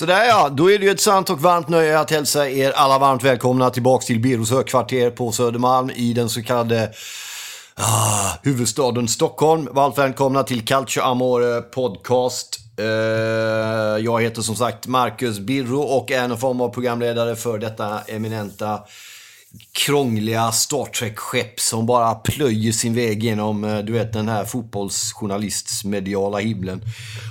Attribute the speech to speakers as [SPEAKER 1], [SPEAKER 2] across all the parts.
[SPEAKER 1] Sådär ja, då är det ju ett sant och varmt nöje att hälsa er alla varmt välkomna tillbaks till Birros högkvarter på Södermalm i den så kallade ah, huvudstaden Stockholm. Varmt välkomna till Calcio Amore Podcast. Eh, jag heter som sagt Marcus Birro och är en form av programledare för detta eminenta krångliga Star Trek-skepp som bara plöjer sin väg genom, eh, du vet, den här fotbollsjournalistsmediala himlen.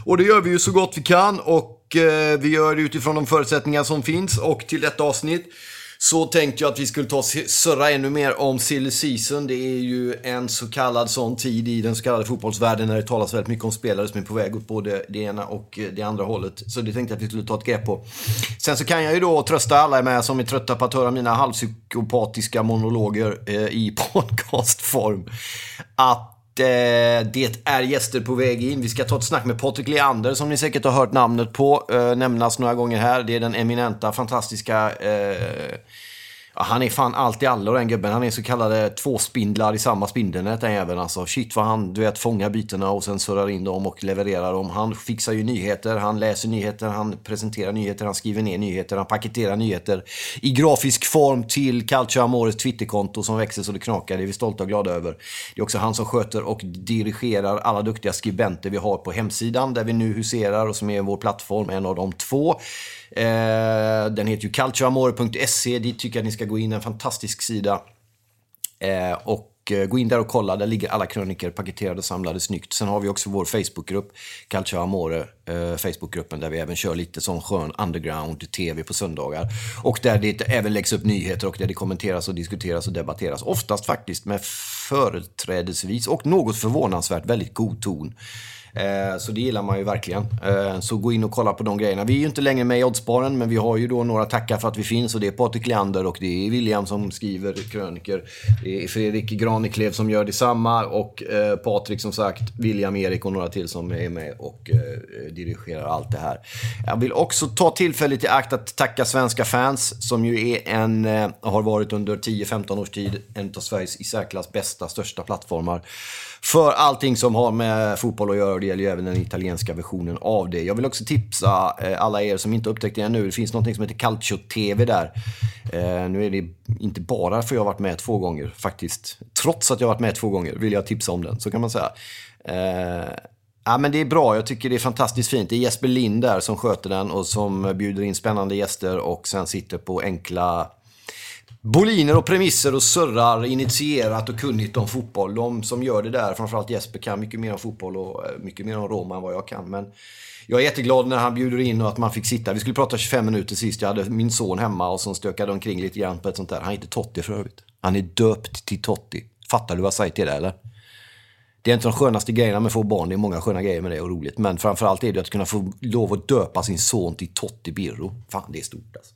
[SPEAKER 1] Och det gör vi ju så gott vi kan och eh, vi gör det utifrån de förutsättningar som finns. Och till detta avsnitt så tänkte jag att vi skulle ta surra ännu mer om silly season. Det är ju en så kallad sån tid i den så kallade fotbollsvärlden när det talas väldigt mycket om spelare som är på väg åt både det ena och eh, det andra hållet. Så det tänkte jag att vi skulle ta ett grepp på. Sen så kan jag ju då trösta alla med som är trötta på att höra mina halvpsykopatiska monologer eh, i podcastform. Att Eh, det är gäster på väg in. Vi ska ta ett snack med Patrik Leander som ni säkert har hört namnet på eh, nämnas några gånger här. Det är den eminenta, fantastiska eh, Ja, han är fan allt i allo den gubben. Han är så kallade två spindlar i samma spindelnät den jäveln alltså. Shit vad han, du vet, fångar bytena och sen surrar in dem och levererar dem. Han fixar ju nyheter, han läser nyheter, han presenterar nyheter, han skriver ner nyheter, han paketerar nyheter i grafisk form till Calcio Amores Twitterkonto som växer så det knakar. Det är vi stolta och glada över. Det är också han som sköter och dirigerar alla duktiga skribenter vi har på hemsidan där vi nu huserar och som är vår plattform, en av de två. Eh, den heter ju calcioamore.se. Dit tycker jag att ni ska gå in. En fantastisk sida. Eh, och eh, gå in där och kolla. Där ligger alla kröniker paketerade och samlade snyggt. Sen har vi också vår Facebookgrupp, Calcio Amore, eh, Facebookgruppen där vi även kör lite sån skön underground-tv på söndagar. Och där det även läggs upp nyheter och där det kommenteras och diskuteras och debatteras. Oftast faktiskt med företrädesvis och något förvånansvärt väldigt god ton. Eh, så det gillar man ju verkligen. Eh, så gå in och kolla på de grejerna. Vi är ju inte längre med i Oddsbaren, men vi har ju då några tackar för att vi finns. Och det är Patrik Leander och det är William som skriver kröniker. Det är Fredrik Graneklev som gör detsamma. Och eh, Patrik som sagt, William, Erik och några till som är med och eh, dirigerar allt det här. Jag vill också ta tillfället i akt att tacka svenska fans som ju är en, eh, har varit under 10-15 års tid en av Sveriges i särklass bästa, största plattformar för allting som har med fotboll att göra. och Det gäller ju även den italienska versionen av det. Jag vill också tipsa eh, alla er som inte upptäckt det ännu. Det finns något som heter Calcio TV där. Eh, nu är det inte bara för jag har varit med två gånger faktiskt. Trots att jag har varit med två gånger vill jag tipsa om den, så kan man säga. Eh, ja, men det är bra, jag tycker det är fantastiskt fint. Det är Jesper Lind där som sköter den och som bjuder in spännande gäster och sen sitter på enkla boliner och premisser och surrar initierat och kunnigt om fotboll. De som gör det där, framförallt Jesper, kan mycket mer om fotboll och eh, mycket mer om Roma än vad jag kan. Men jag är jätteglad när han bjuder in och att man fick sitta. Vi skulle prata 25 minuter sist. Jag hade min son hemma och som stökade omkring lite grann på ett sånt där. Han heter Totti för övrigt. Han är döpt till Totti. Fattar du vad jag säger till det eller? Det är inte de skönaste grejerna med att få barn. Det är många sköna grejer med det och roligt. Men framförallt är det att kunna få lov att döpa sin son till Totti Birro. Fan, det är stort alltså.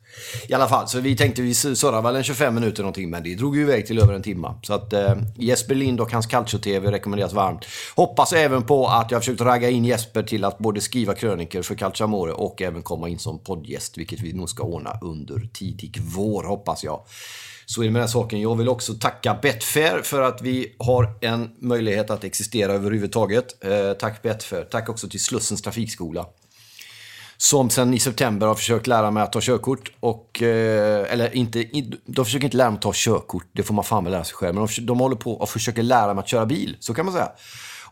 [SPEAKER 1] I alla fall, så vi tänkte vi surrar väl en 25 minuter någonting, men det drog ju iväg till över en timme. Så att eh, Jesper Lind och hans Calcio-TV rekommenderas varmt. Hoppas även på att jag har försökt ragga in Jesper till att både skriva kröniker för Calcio Amore och även komma in som poddgäst, vilket vi nog ska ordna under tidig vår, hoppas jag. Så är det med den saken. Jag vill också tacka Betfair för att vi har en möjlighet att existera överhuvudtaget. Eh, tack Betfair. Tack också till Slussens trafikskola. Som sen i september har försökt lära mig att ta körkort. Och, eh, eller inte, de försöker inte lära mig att ta körkort, det får man fan väl lära sig själv. Men de, de håller på och försöker lära mig att köra bil, så kan man säga.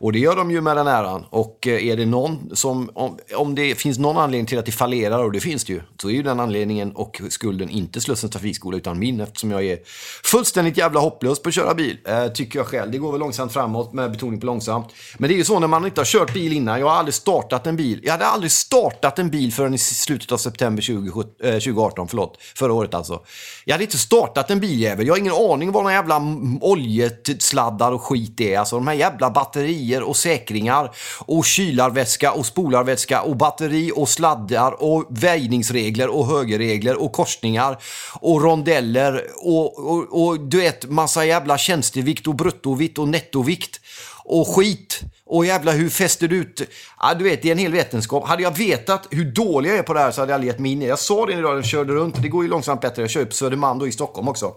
[SPEAKER 1] Och det gör de ju med den äran. Och eh, är det någon som, om, om det finns någon anledning till att det fallerar, och det finns det ju, så är ju den anledningen och skulden inte Slussens trafikskola utan min eftersom jag är fullständigt jävla hopplös på att köra bil. Eh, tycker jag själv. Det går väl långsamt framåt med betoning på långsamt. Men det är ju så när man inte har kört bil innan. Jag har aldrig startat en bil. Jag hade aldrig startat en bil förrän i slutet av september 20, eh, 2018, förlåt. Förra året alltså. Jag hade inte startat en biljävel. Jag har ingen aning vad några jävla oljesladdar och skit är. Alltså de här jävla batterierna batterier och säkringar och kylarvätska och spolarvätska och batteri och sladdar och väjningsregler och högerregler och korsningar och rondeller och, och, och du vet massa jävla tjänstevikt och bruttovikt och nettovikt och skit. Och jävla hur fäster du ut? Ja, du vet, det är en hel vetenskap. Hade jag vetat hur dålig jag är på det här så hade jag aldrig gett mig in i det. Jag sa det idag när jag körde runt. Det går ju långsamt bättre. Jag kör på Södermalm då i Stockholm också.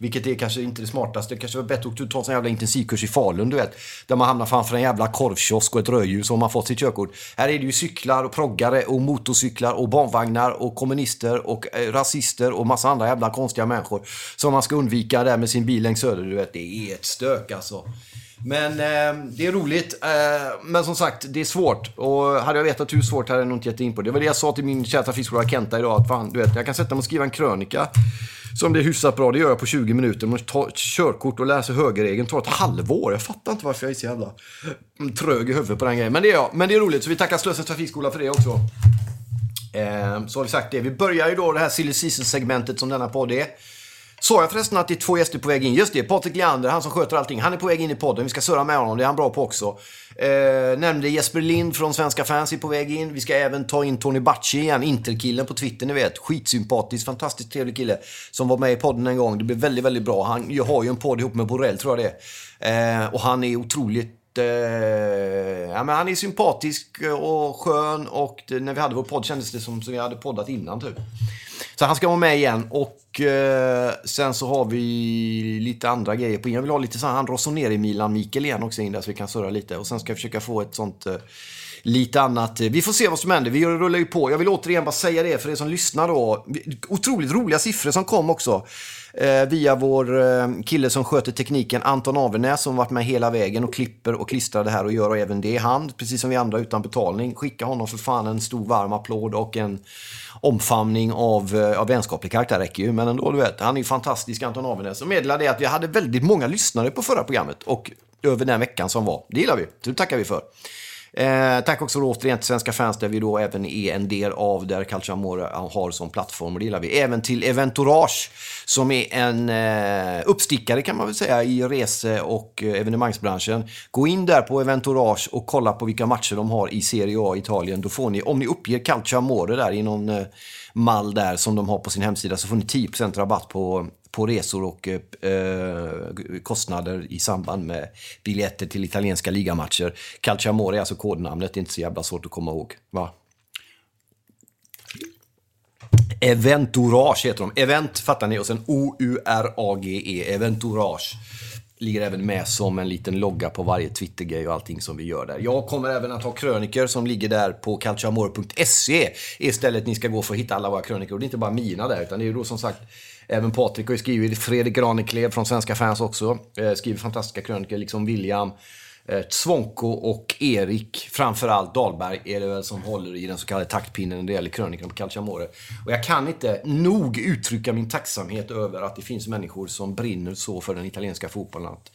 [SPEAKER 1] Vilket är kanske inte det smartaste. Det kanske var bättre att ta en sån jävla intensivkurs i Falun, du vet. Där man hamnar framför en jävla korvkiosk och ett rödljus och man fått sitt körkort. Här är det ju cyklar och proggare och motorcyklar och barnvagnar och kommunister och eh, rasister och massa andra jävla konstiga människor. Som man ska undvika där med sin bil längs söder, du vet. Det är ett stök alltså. Men eh, det är roligt. Eh, men som sagt, det är svårt. Och hade jag vetat hur svårt hade jag nog inte gett in på det. Det var det jag sa till min kära trafikskola Kenta idag. Att fan, du vet, jag kan sätta mig och skriva en krönika som det är hyfsat bra. Det gör jag på 20 minuter. Men ta ett körkort och läser högerregeln. tar ett halvår. Jag fattar inte varför jag är så jävla mm, trög i huvudet på den grejen. Men det är jag. Men det är roligt. Så vi tackar Slösens trafikskola för det också. Eh, så har vi sagt det. Vi börjar ju då det här silly segmentet som denna podd är. Sa jag förresten att det är två gäster på väg in? Just det, Patrik Leander, han som sköter allting. Han är på väg in i podden. Vi ska surra med honom, det är han bra på också. Eh, nämnde Jesper Lind från Svenska fans är på väg in. Vi ska även ta in Tony Bacci igen, Interkillen på Twitter, ni vet. Skitsympatisk, fantastiskt trevlig kille. Som var med i podden en gång. Det blev väldigt, väldigt bra. Han har ju en podd ihop med Borrell, tror jag det är. Eh, och han är otroligt eh, ja, men han är sympatisk och skön och det, när vi hade vår podd kändes det som som vi hade poddat innan typ. Så han ska vara med igen. Och eh, sen så har vi lite andra grejer på in. Jag vill ha lite sån han Rossoneri Milan Mikael igen också in där så vi kan surra lite. Och sen ska jag försöka få ett sånt eh, lite annat. Eh, vi får se vad som händer. Vi rullar ju på. Jag vill återigen bara säga det för er som lyssnar då. Otroligt roliga siffror som kom också. Eh, via vår eh, kille som sköter tekniken, Anton Avenäs, som varit med hela vägen och klipper och klistrar det här och gör och även det i hand, precis som vi andra utan betalning. Skicka honom för fan en stor varm applåd och en omfamning av, eh, av vänskaplig karaktär räcker ju. Men ändå, du vet, han är ju fantastisk, Anton Avenäs. Och meddelade att vi hade väldigt många lyssnare på förra programmet och över den veckan som var. Det gillar vi. Det tackar vi för. Eh, tack också då återigen till Svenska fans där vi då även är en del av där Calcio Amore har som plattform. Det gillar vi. Även till Eventourage som är en eh, uppstickare kan man väl säga i rese och eh, evenemangsbranschen. Gå in där på Eventourage och kolla på vilka matcher de har i Serie A i Italien. Då får ni, om ni uppger Calcio Amore där i någon eh, mall där som de har på sin hemsida så får ni 10% rabatt på på resor och eh, eh, kostnader i samband med biljetter till italienska ligamatcher. Calciamore är alltså kodnamnet, det är inte så jävla svårt att komma ihåg. Va? Eventourage heter de. Event fattar ni och sen O-U-R-A-G-E. Eventourage. Ligger även med som en liten logga på varje Twittergrej och allting som vi gör där. Jag kommer även att ha kröniker som ligger där på calciamore.se. Istället ni ska gå för att hitta alla våra krönikor. Och det är inte bara mina där, utan det är ju då som sagt Även Patrik har ju skrivit, Fredrik Graneklev från Svenska fans också, eh, skriver fantastiska krönikor, liksom William. Eh, Svonko och Erik, framförallt Dahlberg, är det väl som håller i den så kallade taktpinnen när det gäller krönikan på Calciamore. Och jag kan inte nog uttrycka min tacksamhet över att det finns människor som brinner så för den italienska fotbollen. Att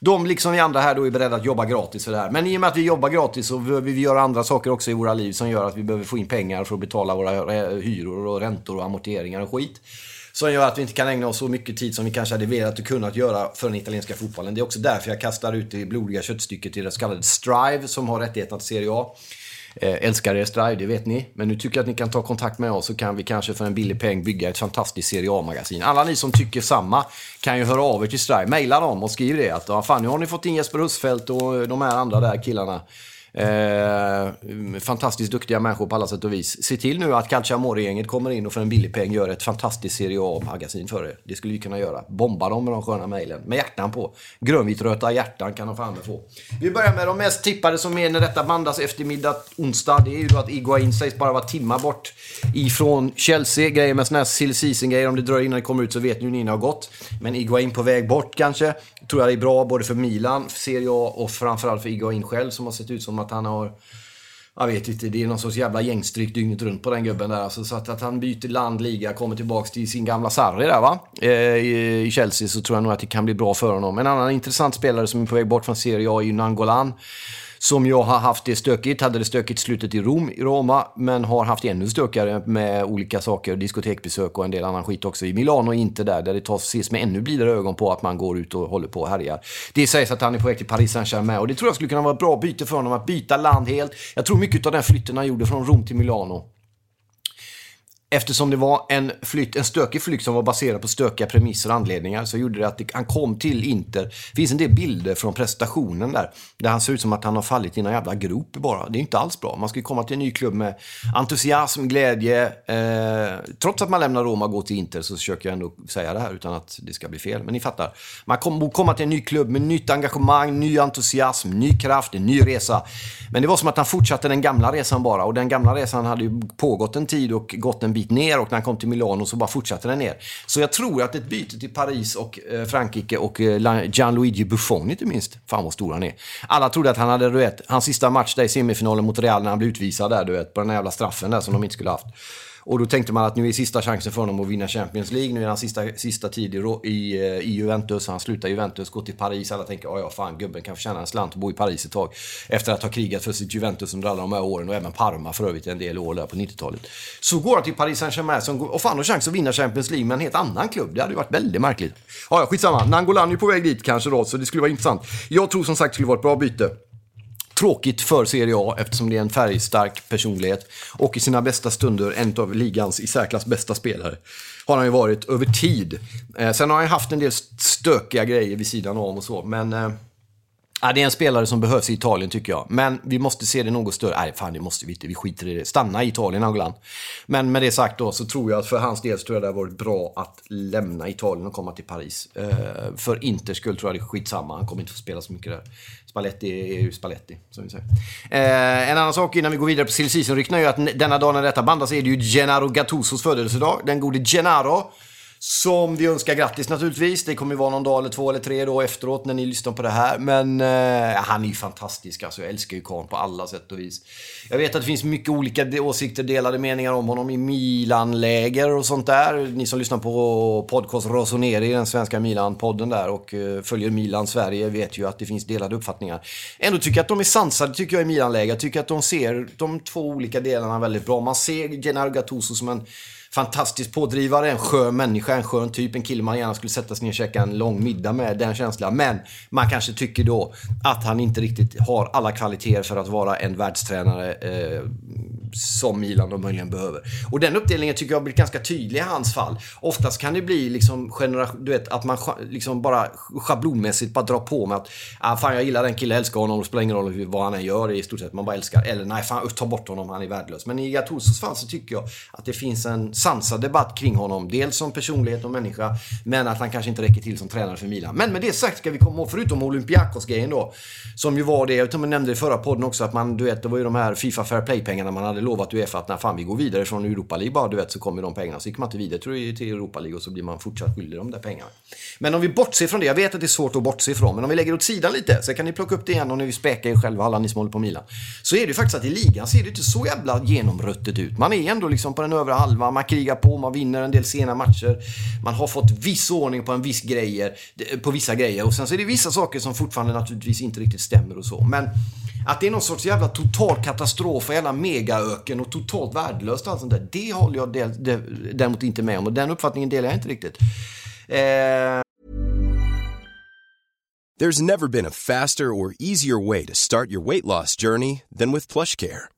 [SPEAKER 1] de, liksom vi andra här, då är beredda att jobba gratis för det här. Men i och med att vi jobbar gratis så behöver vi göra andra saker också i våra liv som gör att vi behöver få in pengar för att betala våra eh, hyror och räntor och amorteringar och skit. Som gör att vi inte kan ägna oss så mycket tid som vi kanske hade velat och kunnat göra för den italienska fotbollen. Det är också därför jag kastar ut det blodiga köttstycket till det så kallade Strive som har rättigheterna till Serie A. Eh, älskar er Strive, det vet ni. Men nu tycker jag att ni kan ta kontakt med oss så kan vi kanske för en billig peng bygga ett fantastiskt Serie A-magasin. Alla ni som tycker samma kan ju höra av er till Strive. mejla dem och skriv det att ja, fan, nu har ni fått in Jesper Husfeldt och de här andra där killarna. Eh, fantastiskt duktiga människor på alla sätt och vis. Se till nu att Calciamore-gänget kommer in och för en billig peng gör ett fantastiskt Serie A-magasin för er. Det skulle vi kunna göra. Bomba dem med de sköna mejlen. Med hjärtan på. Grönvitröta hjärtan kan de fan få. Vi börjar med de mest tippade som är när detta bandas eftermiddag onsdag. Det är ju då att Iguain sägs bara vara timmar bort ifrån Chelsea. Grejer med sådana här 'sill season-grejer. Om det dröjer innan det kommer ut så vet ni hur ni har gått. Men Iguain på väg bort kanske. Tror jag det är bra både för Milan, Serie A och framförallt för Iguain själv som har sett ut som att han har jag vet inte, det är någon sorts jävla gängstryck dygnet runt på den gubben där. Alltså, så att, att han byter land, liga, kommer tillbaks till sin gamla Sarri där va. Eh, i, I Chelsea så tror jag nog att det kan bli bra för honom. En annan intressant spelare som är på väg bort från Serie A är ju Nangolan som jag har haft det stökigt. Hade det stökigt slutet i Rom, i Roma, men har haft det ännu stökigare med olika saker, diskotekbesök och en del annan skit också. I Milano inte där, där det tas, ses med ännu blidare ögon på att man går ut och håller på och härjar. Det sägs att han är på väg till Paris Saint-Germain och det tror jag skulle kunna vara ett bra byte för honom att byta land helt. Jag tror mycket av den flytten han gjorde från Rom till Milano Eftersom det var en, flytt, en stökig flykt som var baserad på stökiga premisser och anledningar så gjorde det att det, han kom till Inter. Det finns en del bilder från prestationen där. Där han ser ut som att han har fallit i en jävla grop bara. Det är inte alls bra. Man ska ju komma till en ny klubb med entusiasm, glädje. Eh, trots att man lämnar Roma och går till Inter så försöker jag ändå säga det här utan att det ska bli fel. Men ni fattar. Man kommer komma till en ny klubb med nytt engagemang, ny entusiasm, ny kraft, en ny resa. Men det var som att han fortsatte den gamla resan bara. Och den gamla resan hade ju pågått en tid och gått en bit ner och när han kom till Milano så bara fortsatte den ner. Så jag tror att ett byte till Paris och eh, Frankrike och eh, Gianluigi Buffon inte minst, fan vad stor han är. Alla trodde att han hade, du vet, hans sista match där i semifinalen mot Real när han blev utvisad där, du vet, på den här jävla straffen där som de inte skulle haft. Och då tänkte man att nu är sista chansen för honom att vinna Champions League. Nu är han sista, sista tid i, i, eh, i Juventus. Han slutar Juventus, går till Paris. Alla tänker, ja fan gubben kan förtjäna en slant och bo i Paris ett tag. Efter att ha krigat för sitt Juventus under alla de här åren och även Parma för övrigt en del år där på 90-talet. Så går han till Paris Saint-Germain och fan har chans att vinna Champions League med en helt annan klubb. Det hade ju varit väldigt märkligt. Ja, skitsamma. Nangolan är på väg dit kanske då, så det skulle vara intressant. Jag tror som sagt det skulle vara ett bra byte. Tråkigt för Serie A eftersom det är en färgstark personlighet. Och i sina bästa stunder en av ligans i särklass bästa spelare. Har han ju varit över tid. Eh, sen har han ju haft en del stökiga grejer vid sidan om och så. Men eh, Ja, det är en spelare som behövs i Italien tycker jag. Men vi måste se det något större. Nej, fan det måste vi inte. Vi skiter i det. Stanna i Italien, Angolan. Men med det sagt då så tror jag att för hans del så tror jag det har varit bra att lämna Italien och komma till Paris. Eh, för Inters skull tror jag det är skitsamma. Han kommer inte få spela så mycket där. Spalletti är ju Spalletti, som vi säger. Eh, en annan sak innan vi går vidare på silly season är ju att denna dag när detta bandas är det ju Gennaro Gattusos födelsedag. Den gode Gennaro som vi önskar grattis naturligtvis. Det kommer ju vara någon dag eller två eller tre då efteråt när ni lyssnar på det här. Men eh, han är ju fantastisk alltså. Jag älskar ju karln på alla sätt och vis. Jag vet att det finns mycket olika åsikter, delade meningar om honom i Milan-läger och sånt där. Ni som lyssnar på podcast Rosoneri, den svenska Milan-podden där och eh, följer Milan Sverige vet ju att det finns delade uppfattningar. Ändå tycker jag att de är sansade tycker jag i Milan-läger. Jag tycker att de ser de två olika delarna väldigt bra. Man ser Gennaro Gattuso som en fantastisk pådrivare, en skön människa, en skön typ, en kille man gärna skulle sätta sig ner och käka en lång middag med, den känslan. Men man kanske tycker då att han inte riktigt har alla kvaliteter för att vara en världstränare eh, som Milan då möjligen behöver. Och den uppdelningen tycker jag har blivit ganska tydlig i hans fall. Oftast kan det bli liksom du vet, att man liksom bara schablonmässigt bara drar på med att ah, fan jag gillar den killen, älskar honom, det spelar ingen roll vad han än gör, i stort sett man bara älskar. Eller nej, fan ta bort honom, han är värdelös. Men i Gattusos fall så tycker jag att det finns en sansad debatt kring honom. Dels som personlighet och människa, men att han kanske inte räcker till som tränare för Milan. Men med det sagt ska vi komma ihåg, förutom Olympiakos-grejen då, som ju var det, jag tror man nämnde i förra podden också, att man, du vet, det var ju de här Fifa Fair Play-pengarna man hade lovat Uefa att när fan vi går vidare från Europa League bara, du vet, så kommer de pengarna. Så gick man inte vidare tror jag, till Europa League och så blir man fortsatt skyldig de där pengarna. Men om vi bortser från det, jag vet att det är svårt att bortse ifrån, men om vi lägger åt sidan lite, så kan ni plocka upp det igen om ni vill späka er själva, alla ni som håller på Milan. Så är det ju faktiskt att i ligan ser det inte så jävla genomruttet ut. Man är ändå liksom på den övre halvan, man krigar på, man vinner en del sena matcher. Man har fått viss ordning på en viss grejer, eh, på vissa grejer och sen så är det vissa saker som fortfarande naturligtvis inte riktigt stämmer och så. Men att det är någon sorts jävla total katastrof och jävla megaöken och totalt värdelöst och allt sånt där. Det håller jag del, de, däremot inte med om och den uppfattningen delar jag inte riktigt. Eh...
[SPEAKER 2] There's never been a faster or easier way to start your weight loss journey than with PlushCare.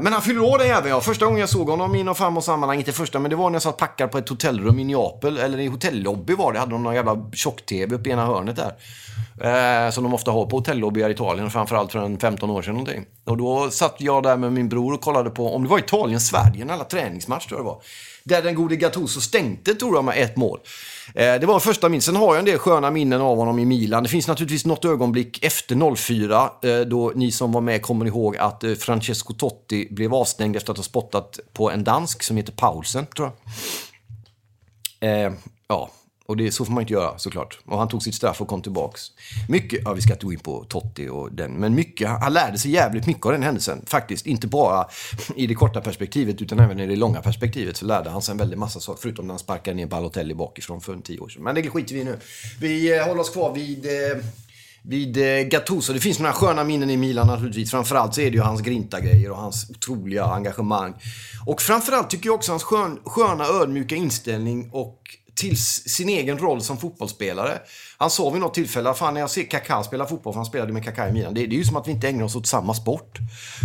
[SPEAKER 1] Men han fyller år den jäveln ja. Första gången jag såg honom i någon fram och sammanhang, inte första, men det var när jag satt packad på ett hotellrum i Neapel, eller i hotellobby var det. Hade de någon jävla tjock-tv uppe i ena hörnet där. Eh, som de ofta har på hotellobbyar i Italien, framförallt för en 15 år sedan någonting. Och då satt jag där med min bror och kollade på, om det var Italien-Sverige, en alla träningsmatch tror jag det var. Där den gode Gattuso stänkte, tror jag, med ett mål. Eh, det var första min. Sen har jag en del sköna minnen av honom i Milan. Det finns naturligtvis något ögonblick efter 04, eh, då ni som var med kommer ihåg att eh, Francesco Totti blev avstängd efter att ha spottat på en dansk som heter Paulsen, tror jag. Eh, ja, och det, så får man inte göra såklart. Och han tog sitt straff och kom tillbaks. Mycket, ja vi ska inte gå in på Totti och den, men mycket, han lärde sig jävligt mycket av den händelsen. Faktiskt, inte bara i det korta perspektivet utan även i det långa perspektivet så lärde han sig en väldig massa saker. Förutom när han sparkade ner Balotelli bakifrån för en tio år sedan. Men det skiter vi i nu. Vi eh, håller oss kvar vid eh, vid eh, Gattuso. Det finns några sköna minnen i Milan naturligtvis. Framförallt så är det ju hans grinta-grejer och hans otroliga engagemang. Och framförallt tycker jag också hans skön, sköna ödmjuka inställning och till sin egen roll som fotbollsspelare. Han sa vid något tillfälle, fan när jag ser Kaká spela fotboll, för han spelade med Kaká i Milan, det, det, är ju som att vi inte ägnar oss åt samma sport.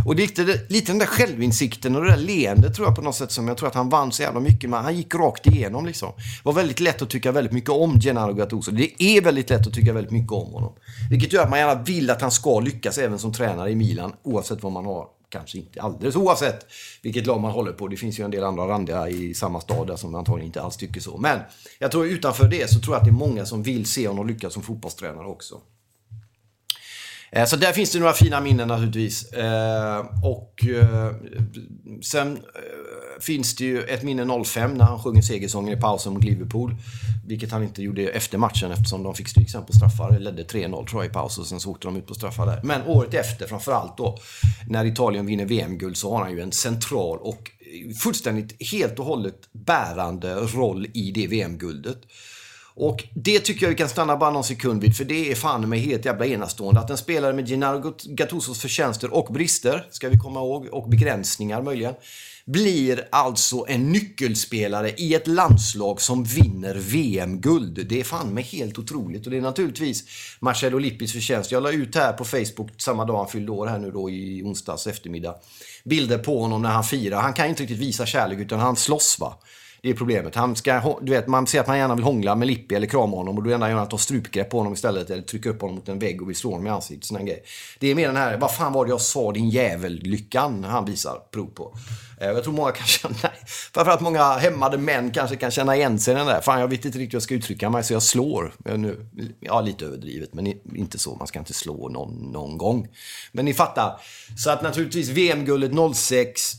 [SPEAKER 1] Och det är lite, lite den där självinsikten och det där leendet tror jag på något sätt som jag tror att han vann så jävla mycket med. Han gick rakt igenom liksom. Det var väldigt lätt att tycka väldigt mycket om Gennaro Gattuso. Det är väldigt lätt att tycka väldigt mycket om honom. Vilket gör att man gärna vill att han ska lyckas även som tränare i Milan, oavsett vad man har kanske inte alldeles oavsett vilket lag man håller på. Det finns ju en del andra randiga i samma stad där som antagligen inte alls tycker så. Men jag tror utanför det så tror jag att det är många som vill se honom lyckas som fotbollstränare också. Eh, så där finns det några fina minnen naturligtvis. Eh, och eh, sen finns det ju ett minne 05 när han sjunger segersången i pausen mot Liverpool. Vilket han inte gjorde efter matchen eftersom de fick stryk sen på straffar. Ledde 3-0 tror jag i paus och sen så åkte de ut på straffar där. Men året efter framförallt då, när Italien vinner VM-guld så har han ju en central och fullständigt helt och hållet bärande roll i det VM-guldet. Och det tycker jag vi kan stanna bara någon sekund vid, för det är fan med helt jävla enastående. Att en spelare med Gennaro Gattusos förtjänster och brister, ska vi komma ihåg, och begränsningar möjligen, blir alltså en nyckelspelare i ett landslag som vinner VM-guld. Det är fan med helt otroligt och det är naturligtvis Marcello Lippis förtjänst. Jag la ut här på Facebook samma dag han fyllde år här nu då i onsdags eftermiddag. Bilder på honom när han firar. Han kan inte riktigt visa kärlek utan han slåss va. Det är problemet. Han ska, du vet, man ser att man gärna vill hångla med Lippi eller krama honom och då enda gör att ta strupgrepp på honom istället eller trycka upp honom mot en vägg och vill slå honom i ansiktet. Sån grej. Det är mer den här, vad fan var det jag sa din jävel-lyckan han visar prov på. Eh, jag tror många kan känna, framförallt många hämmade män kanske kan känna igen sig i den där. Fan, jag vet inte riktigt hur jag ska uttrycka mig så jag slår. Eh, nu, ja, lite överdrivet, men inte så. Man ska inte slå någon, någon gång. Men ni fattar. Så att naturligtvis VM-guldet 06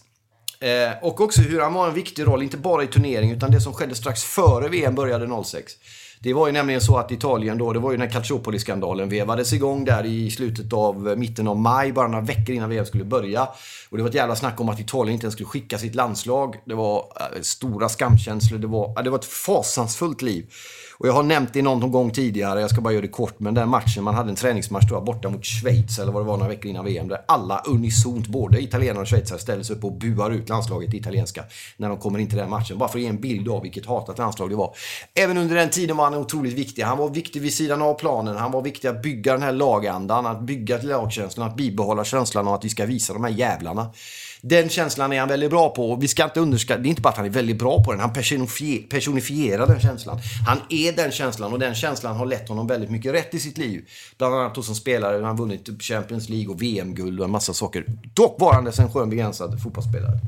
[SPEAKER 1] Eh, och också hur han var en viktig roll, inte bara i turneringen utan det som skedde strax före VM började 06. Det var ju nämligen så att Italien då, det var ju när Calciopoli-skandalen vevades igång där i slutet av, eh, mitten av maj, bara några veckor innan VM skulle börja. Och det var ett jävla snack om att Italien inte ens skulle skicka sitt landslag. Det var äh, stora skamkänslor, det var, äh, det var ett fasansfullt liv. Och jag har nämnt det någon gång tidigare, jag ska bara göra det kort, men den matchen, man hade en träningsmatch då, borta mot Schweiz, eller vad det var, några veckor innan VM, där alla unisont, både italienare och schweizare, ställer sig upp och buar ut landslaget italienska när de kommer in till den matchen. Bara för att ge en bild av vilket hatat landslag det var. Även under den tiden var han otroligt viktig. Han var viktig vid sidan av planen, han var viktig att bygga den här lagandan, att bygga lagkänslan, att bibehålla känslan av att vi ska visa de här jävlarna. Den känslan är han väldigt bra på. Vi ska inte underskatta, det är inte bara att han är väldigt bra på den, han personifierar den känslan. Han är den känslan och den känslan har lett honom väldigt mycket rätt i sitt liv. Bland annat då som spelare, han har vunnit Champions League och VM-guld och en massa saker. Dock var han en skön begränsad fotbollsspelare.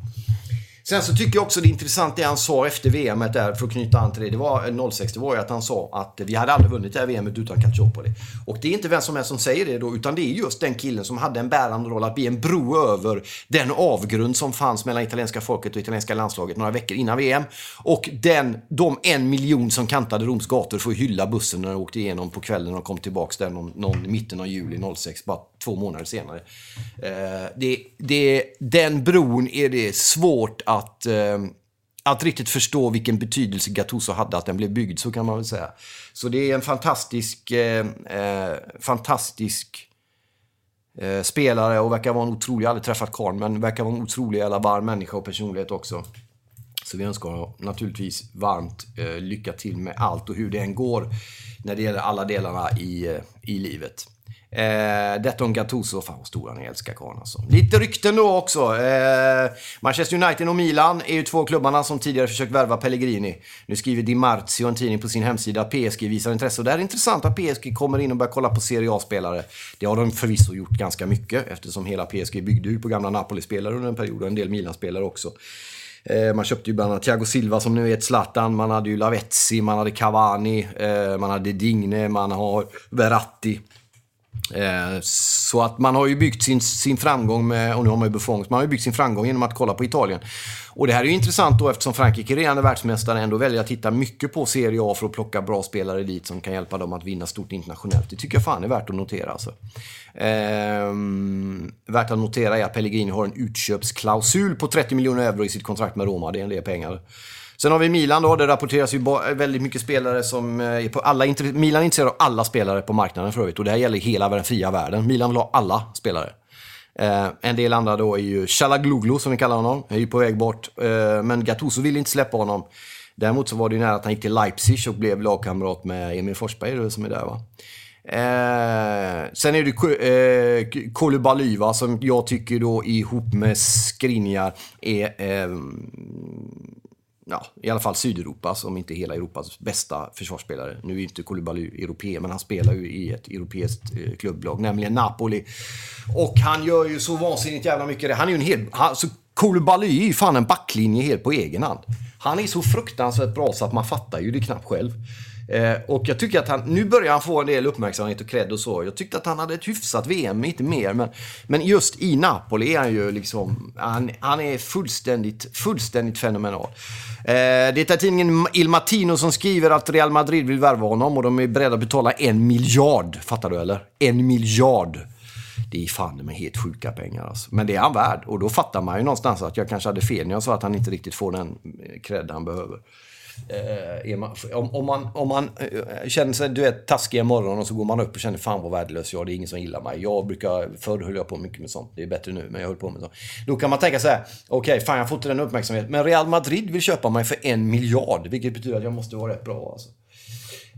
[SPEAKER 1] Sen så tycker jag också det är intressant det han sa efter VM där, för att knyta an till det. Det var eh, 06, det var ju att han sa att vi hade aldrig vunnit det här VMet utan Calciopoli. Och det är inte vem som helst som säger det då, utan det är just den killen som hade en bärande roll att bli en bro över den avgrund som fanns mellan italienska folket och italienska landslaget några veckor innan VM. Och den, de en miljon som kantade Roms gator för att hylla bussen när de åkte igenom på kvällen och kom tillbaks där någon, någon mitten av juli 06, bara två månader senare. Eh, det, det, den bron är det svårt att, eh, att riktigt förstå vilken betydelse Gattuso hade att den blev byggd, så kan man väl säga. Så det är en fantastisk, eh, eh fantastisk eh, spelare och verkar vara en otrolig, jag har aldrig träffat karln, men verkar vara en otrolig jävla varm människa och personlighet också. Så vi önskar honom naturligtvis varmt eh, lycka till med allt och hur det än går när det gäller alla delarna i, eh, i livet. Eh, detta om Gattuso, fan vad stor han är, älskar karln alltså. Lite rykten då också. Eh, Manchester United och Milan är ju två klubbarna som tidigare försökt värva Pellegrini. Nu skriver Di Marzio, en tidning på sin hemsida, att PSG visar intresse. Och det är intressant att PSG kommer in och börjar kolla på Serie A-spelare. Det har de förvisso gjort ganska mycket eftersom hela PSG byggde ut på gamla Napoli-spelare under en period och en del Milan-spelare också. Eh, man köpte ju bland annat Thiago Silva som nu är ett Zlatan, man hade ju Lavezzi, man hade Cavani, eh, man hade Digne, man har Verratti. Eh, så att man har ju byggt sin, sin framgång med, och nu har man ju Buffon, man har ju byggt sin framgång genom att kolla på Italien. Och det här är ju intressant då eftersom Frankrike redan är världsmästare ändå väljer att titta mycket på Serie A för att plocka bra spelare dit som kan hjälpa dem att vinna stort internationellt. Det tycker jag fan är värt att notera alltså. Ehm, värt att notera är att Pellegrini har en utköpsklausul på 30 miljoner euro i sitt kontrakt med Roma. Det är en del pengar. Sen har vi Milan då, det rapporteras ju väldigt mycket spelare som eh, är på alla... Milan är intresserad av alla spelare på marknaden för övrigt och det här gäller hela den fria världen. Milan vill ha alla spelare. Eh, en del andra då är ju Chalagluglu som vi kallar honom, är ju på väg bort. Eh, men Gattuso vill inte släppa honom. Däremot så var det ju nära att han gick till Leipzig och blev lagkamrat med Emil Forsberg som är där va. Eh, sen är det eh, Koulibaly som jag tycker då ihop med Skriniar är eh, ja, i alla fall Sydeuropas, om inte hela Europas bästa försvarsspelare. Nu är ju inte Koulibaly europé, men han spelar ju i ett europeiskt eh, klubblag, nämligen Napoli. Och han gör ju så vansinnigt jävla mycket. Han är ju en hel... Han, så Koulibaly är ju fan en backlinje helt på egen hand. Han är så fruktansvärt bra så att man fattar ju det knappt själv. Eh, och jag tycker att han, nu börjar han få en del uppmärksamhet och cred och så. Jag tyckte att han hade ett hyfsat VM, inte mer. Men, men just i Napoli är han ju liksom, han, han är fullständigt, fullständigt fenomenal. Eh, det är tidningen Il Matino som skriver att Real Madrid vill värva honom och de är beredda att betala en miljard. Fattar du eller? En miljard. Det är fan med helt sjuka pengar alltså. Men det är han värd. Och då fattar man ju någonstans att jag kanske hade fel när jag sa att han inte riktigt får den eh, cred han behöver. Eh, man, om, om, man, om man eh, känner sig du vet, taskig en morgon och så går man upp och känner fan vad värdelös jag är, det är ingen som gillar mig. Jag brukar, förr höll jag på mycket med sånt, det är bättre nu, men jag höll på med sånt. Då kan man tänka så här, okej, okay, fan jag får inte den uppmärksamheten, men Real Madrid vill köpa mig för en miljard, vilket betyder att jag måste vara rätt bra alltså.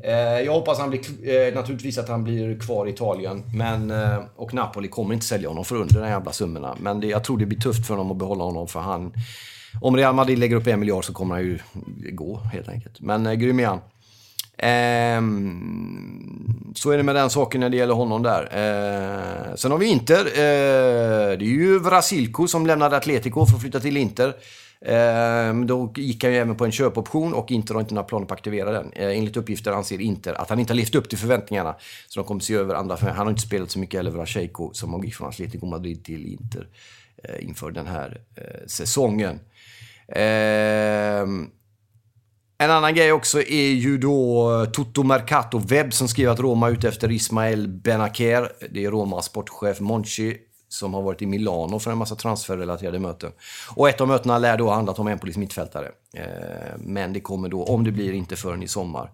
[SPEAKER 1] Eh, jag hoppas han blir, eh, naturligtvis att han blir kvar i Italien. Men, eh, och Napoli kommer inte sälja honom för under de jävla summorna. Men det, jag tror det blir tufft för dem att behålla honom för han om Real Madrid lägger upp en miljard så kommer han ju gå helt enkelt. Men eh, grym är han. Ehm, så är det med den saken när det gäller honom där. Ehm, sen har vi Inter. Ehm, det är ju Vrasilko som lämnade Atletico för att flytta till Inter. Ehm, då gick han ju även på en köpoption och Inter har inte några planer på att aktivera den. Ehm, enligt uppgifter anser Inter att han inte har levt upp till förväntningarna. Så de kommer se över andra. Han har inte spelat så mycket heller, Vrasilko som har gick från Atletico Madrid till Inter eh, inför den här eh, säsongen. Ehm, en annan grej också är ju då eh, Toto Mercato Webb som skriver att Roma är ute efter Ismael Benaker. Det är Romas sportchef Monchi som har varit i Milano för en massa transferrelaterade möten. Och ett av mötena lär då ha handlat om en polis mittfältare. Ehm, men det kommer då, om det blir, inte förrän i sommar.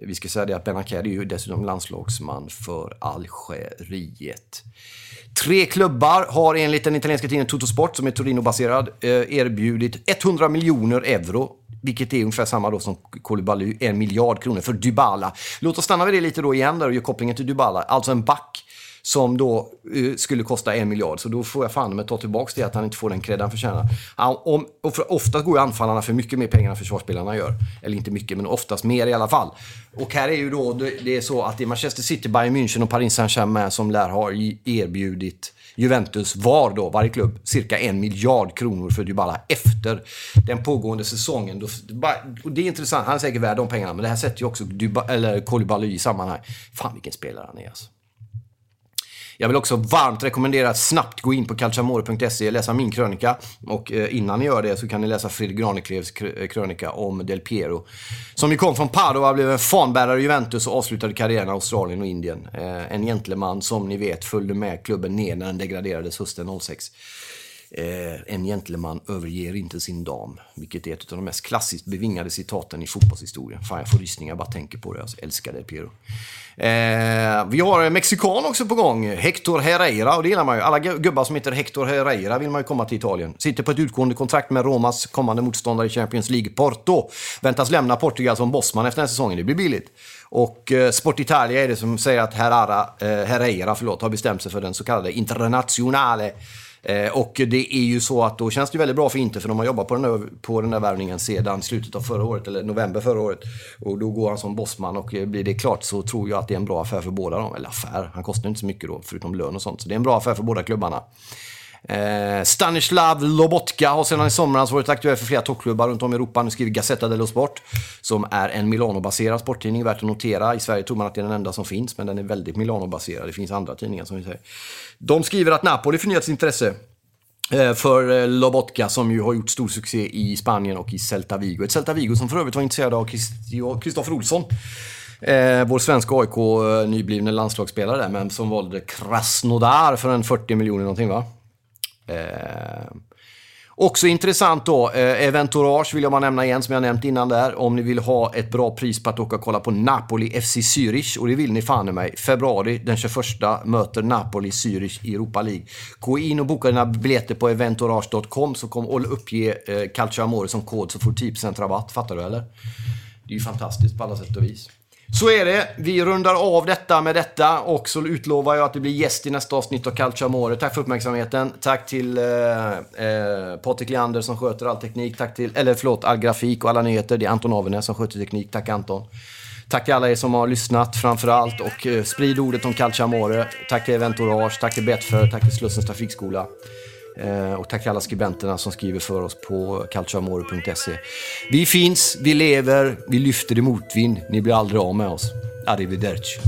[SPEAKER 1] Vi ska säga det att Benaker är ju dessutom landslagsman för Algeriet. Tre klubbar har enligt den italienska tidningen Totosport, som är Torino-baserad, eh, erbjudit 100 miljoner euro vilket är ungefär samma då som Koulibaly, en miljard kronor för Dybala. Låt oss stanna vid det lite då igen där och göra kopplingen till Dybala. Alltså en back som då eh, skulle kosta en miljard. Så då får jag fan med ta tillbaka det att han inte får den cred han förtjänar. Han, om, för, oftast går ju anfallarna för mycket mer pengar än försvarsspelarna gör. Eller inte mycket, men oftast mer i alla fall. Och här är ju då, det är så att det är Manchester City, Bayern München och Paris Saint-Germain som lär ha erbjudit Juventus var då, varje klubb, cirka en miljard kronor för Dybala efter den pågående säsongen. Och det är intressant, han är säkert värd de pengarna, men det här sätter ju också Dyba, eller Koulibaly i sammanhang. Fan vilken spelare han är alltså. Jag vill också varmt rekommendera att snabbt gå in på calciamore.se och läsa min krönika. Och eh, innan ni gör det så kan ni läsa Fredrik Graneklevs eh, krönika om Del Piero. Som ju kom från Padova, blev en fanbärare i Juventus och avslutade karriären i Australien och Indien. Eh, en gentleman som ni vet följde med klubben ner när den degraderades hösten 06. Eh, en gentleman överger inte sin dam, vilket är ett av de mest klassiskt bevingade citaten i fotbollshistorien. Fan, jag får rysningar bara tänker på det. Jag älskar Del Piero. Eh, vi har en mexikan också på gång, Hector Herrera, och det gillar man ju. Alla gubbar som heter Hector Herrera vill man ju komma till Italien. Sitter på ett utgående kontrakt med Romas kommande motståndare i Champions League, Porto. Väntas lämna Portugal som bossman efter den här säsongen, det blir billigt. Och eh, Sport Italia är det som säger att Herrera, eh, Herrera förlåt, har bestämt sig för den så kallade internationale. Eh, och det är ju så att då känns det väldigt bra för Inter för de har jobbat på den, där, på den här värvningen sedan slutet av förra året, eller november förra året. Och då går han som bossman och eh, blir det klart så tror jag att det är en bra affär för båda dem. Eller affär, han kostar inte så mycket då, förutom lön och sånt. Så det är en bra affär för båda klubbarna. Eh, Stanislav Lobotka har sedan i somras varit aktuell för flera toppklubbar runt om i Europa. Nu skriver Gazzetta dello Sport, som är en Milano-baserad sporttidning, värt att notera. I Sverige tror man att det är den enda som finns, men den är väldigt Milano-baserad. Det finns andra tidningar som vi säger. De skriver att Napoli förnyat sitt intresse eh, för eh, Lobotka som ju har gjort stor succé i Spanien och i Celta Vigo. Ett Celta Vigo som för övrigt var intresserad av Kristoffer Olsson. Eh, vår svenska AIK-nyblivne eh, landslagsspelare där, men som valde Krasnodar för en 40 miljoner någonting va? Eh, också intressant då, eh, Eventourage vill jag bara nämna igen som jag nämnt innan där. Om ni vill ha ett bra pris på att åka och kolla på Napoli FC Zürich och det vill ni fan i mig. Februari den 21 möter Napoli Zürich i Europa League. Gå in och boka dina biljetter på eventourage.com så kom och uppge eh, Calcio Amore som kod så får du 10% rabatt. Fattar du eller? Det är ju fantastiskt på alla sätt och vis. Så är det. Vi rundar av detta med detta och så utlovar jag att det blir gäst i nästa avsnitt av Calcio Amore. Tack för uppmärksamheten. Tack till eh, eh, Patrik Leander som sköter all teknik. Tack till, eller förlåt, all grafik och alla nyheter. Det är Anton Avenäs som sköter teknik. Tack Anton. Tack till alla er som har lyssnat framför allt och eh, sprid ordet om Calcio Amore. Tack till Eventorage, tack till Betfair, tack till Slussens Trafikskola. Eh, och tack alla skribenterna som skriver för oss på calciamore.se. Vi finns, vi lever, vi lyfter i motvind. Ni blir aldrig av med oss. Arrivederci.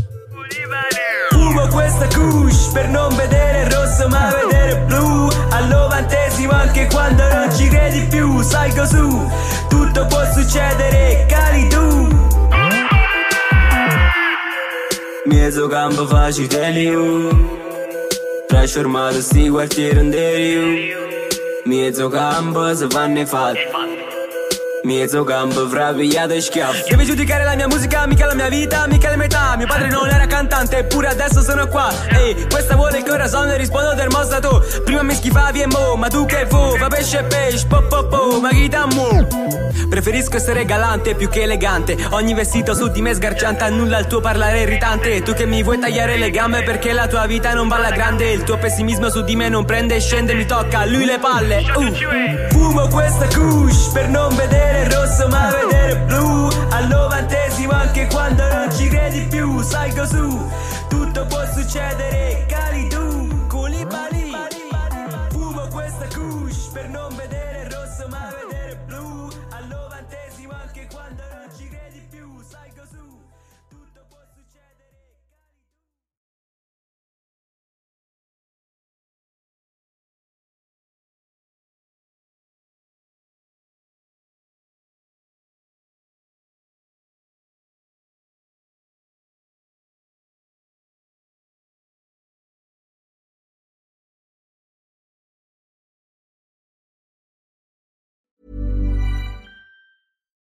[SPEAKER 1] Fumo questa couche per non vedere rosso ma vedere blu Al novantesimo anche quando non ci credi più Salgo su, tutto può succedere, cali tu Mezzo campo facile Trasformato sti quartiere in deriu Mi e zo campo se vanno fatti Mezzo campo fra pigliato e schiaffo Devi giudicare la mia musica, mica la mia vita, mica le metà. Mio padre non era cantante, eppure adesso sono qua. Ehi, questa vuole il corazon e rispondo termostato Prima mi schifavi e mo, ma tu che fu? Fa pesce e pesce, po po po, ma chi t'ammo? Preferisco essere galante più che elegante. Ogni vestito su di me sgargiante Annulla il tuo parlare irritante. Tu che mi vuoi tagliare le gambe Perché la tua vita non va alla grande. Il tuo pessimismo su di me non prende e scende Mi tocca a lui le palle. Uh. Fumo questa couche per non vedere vedere rosso ma vedere blu. Al novantesimo anche quando non ci credi più Salgo su, tutto può succedere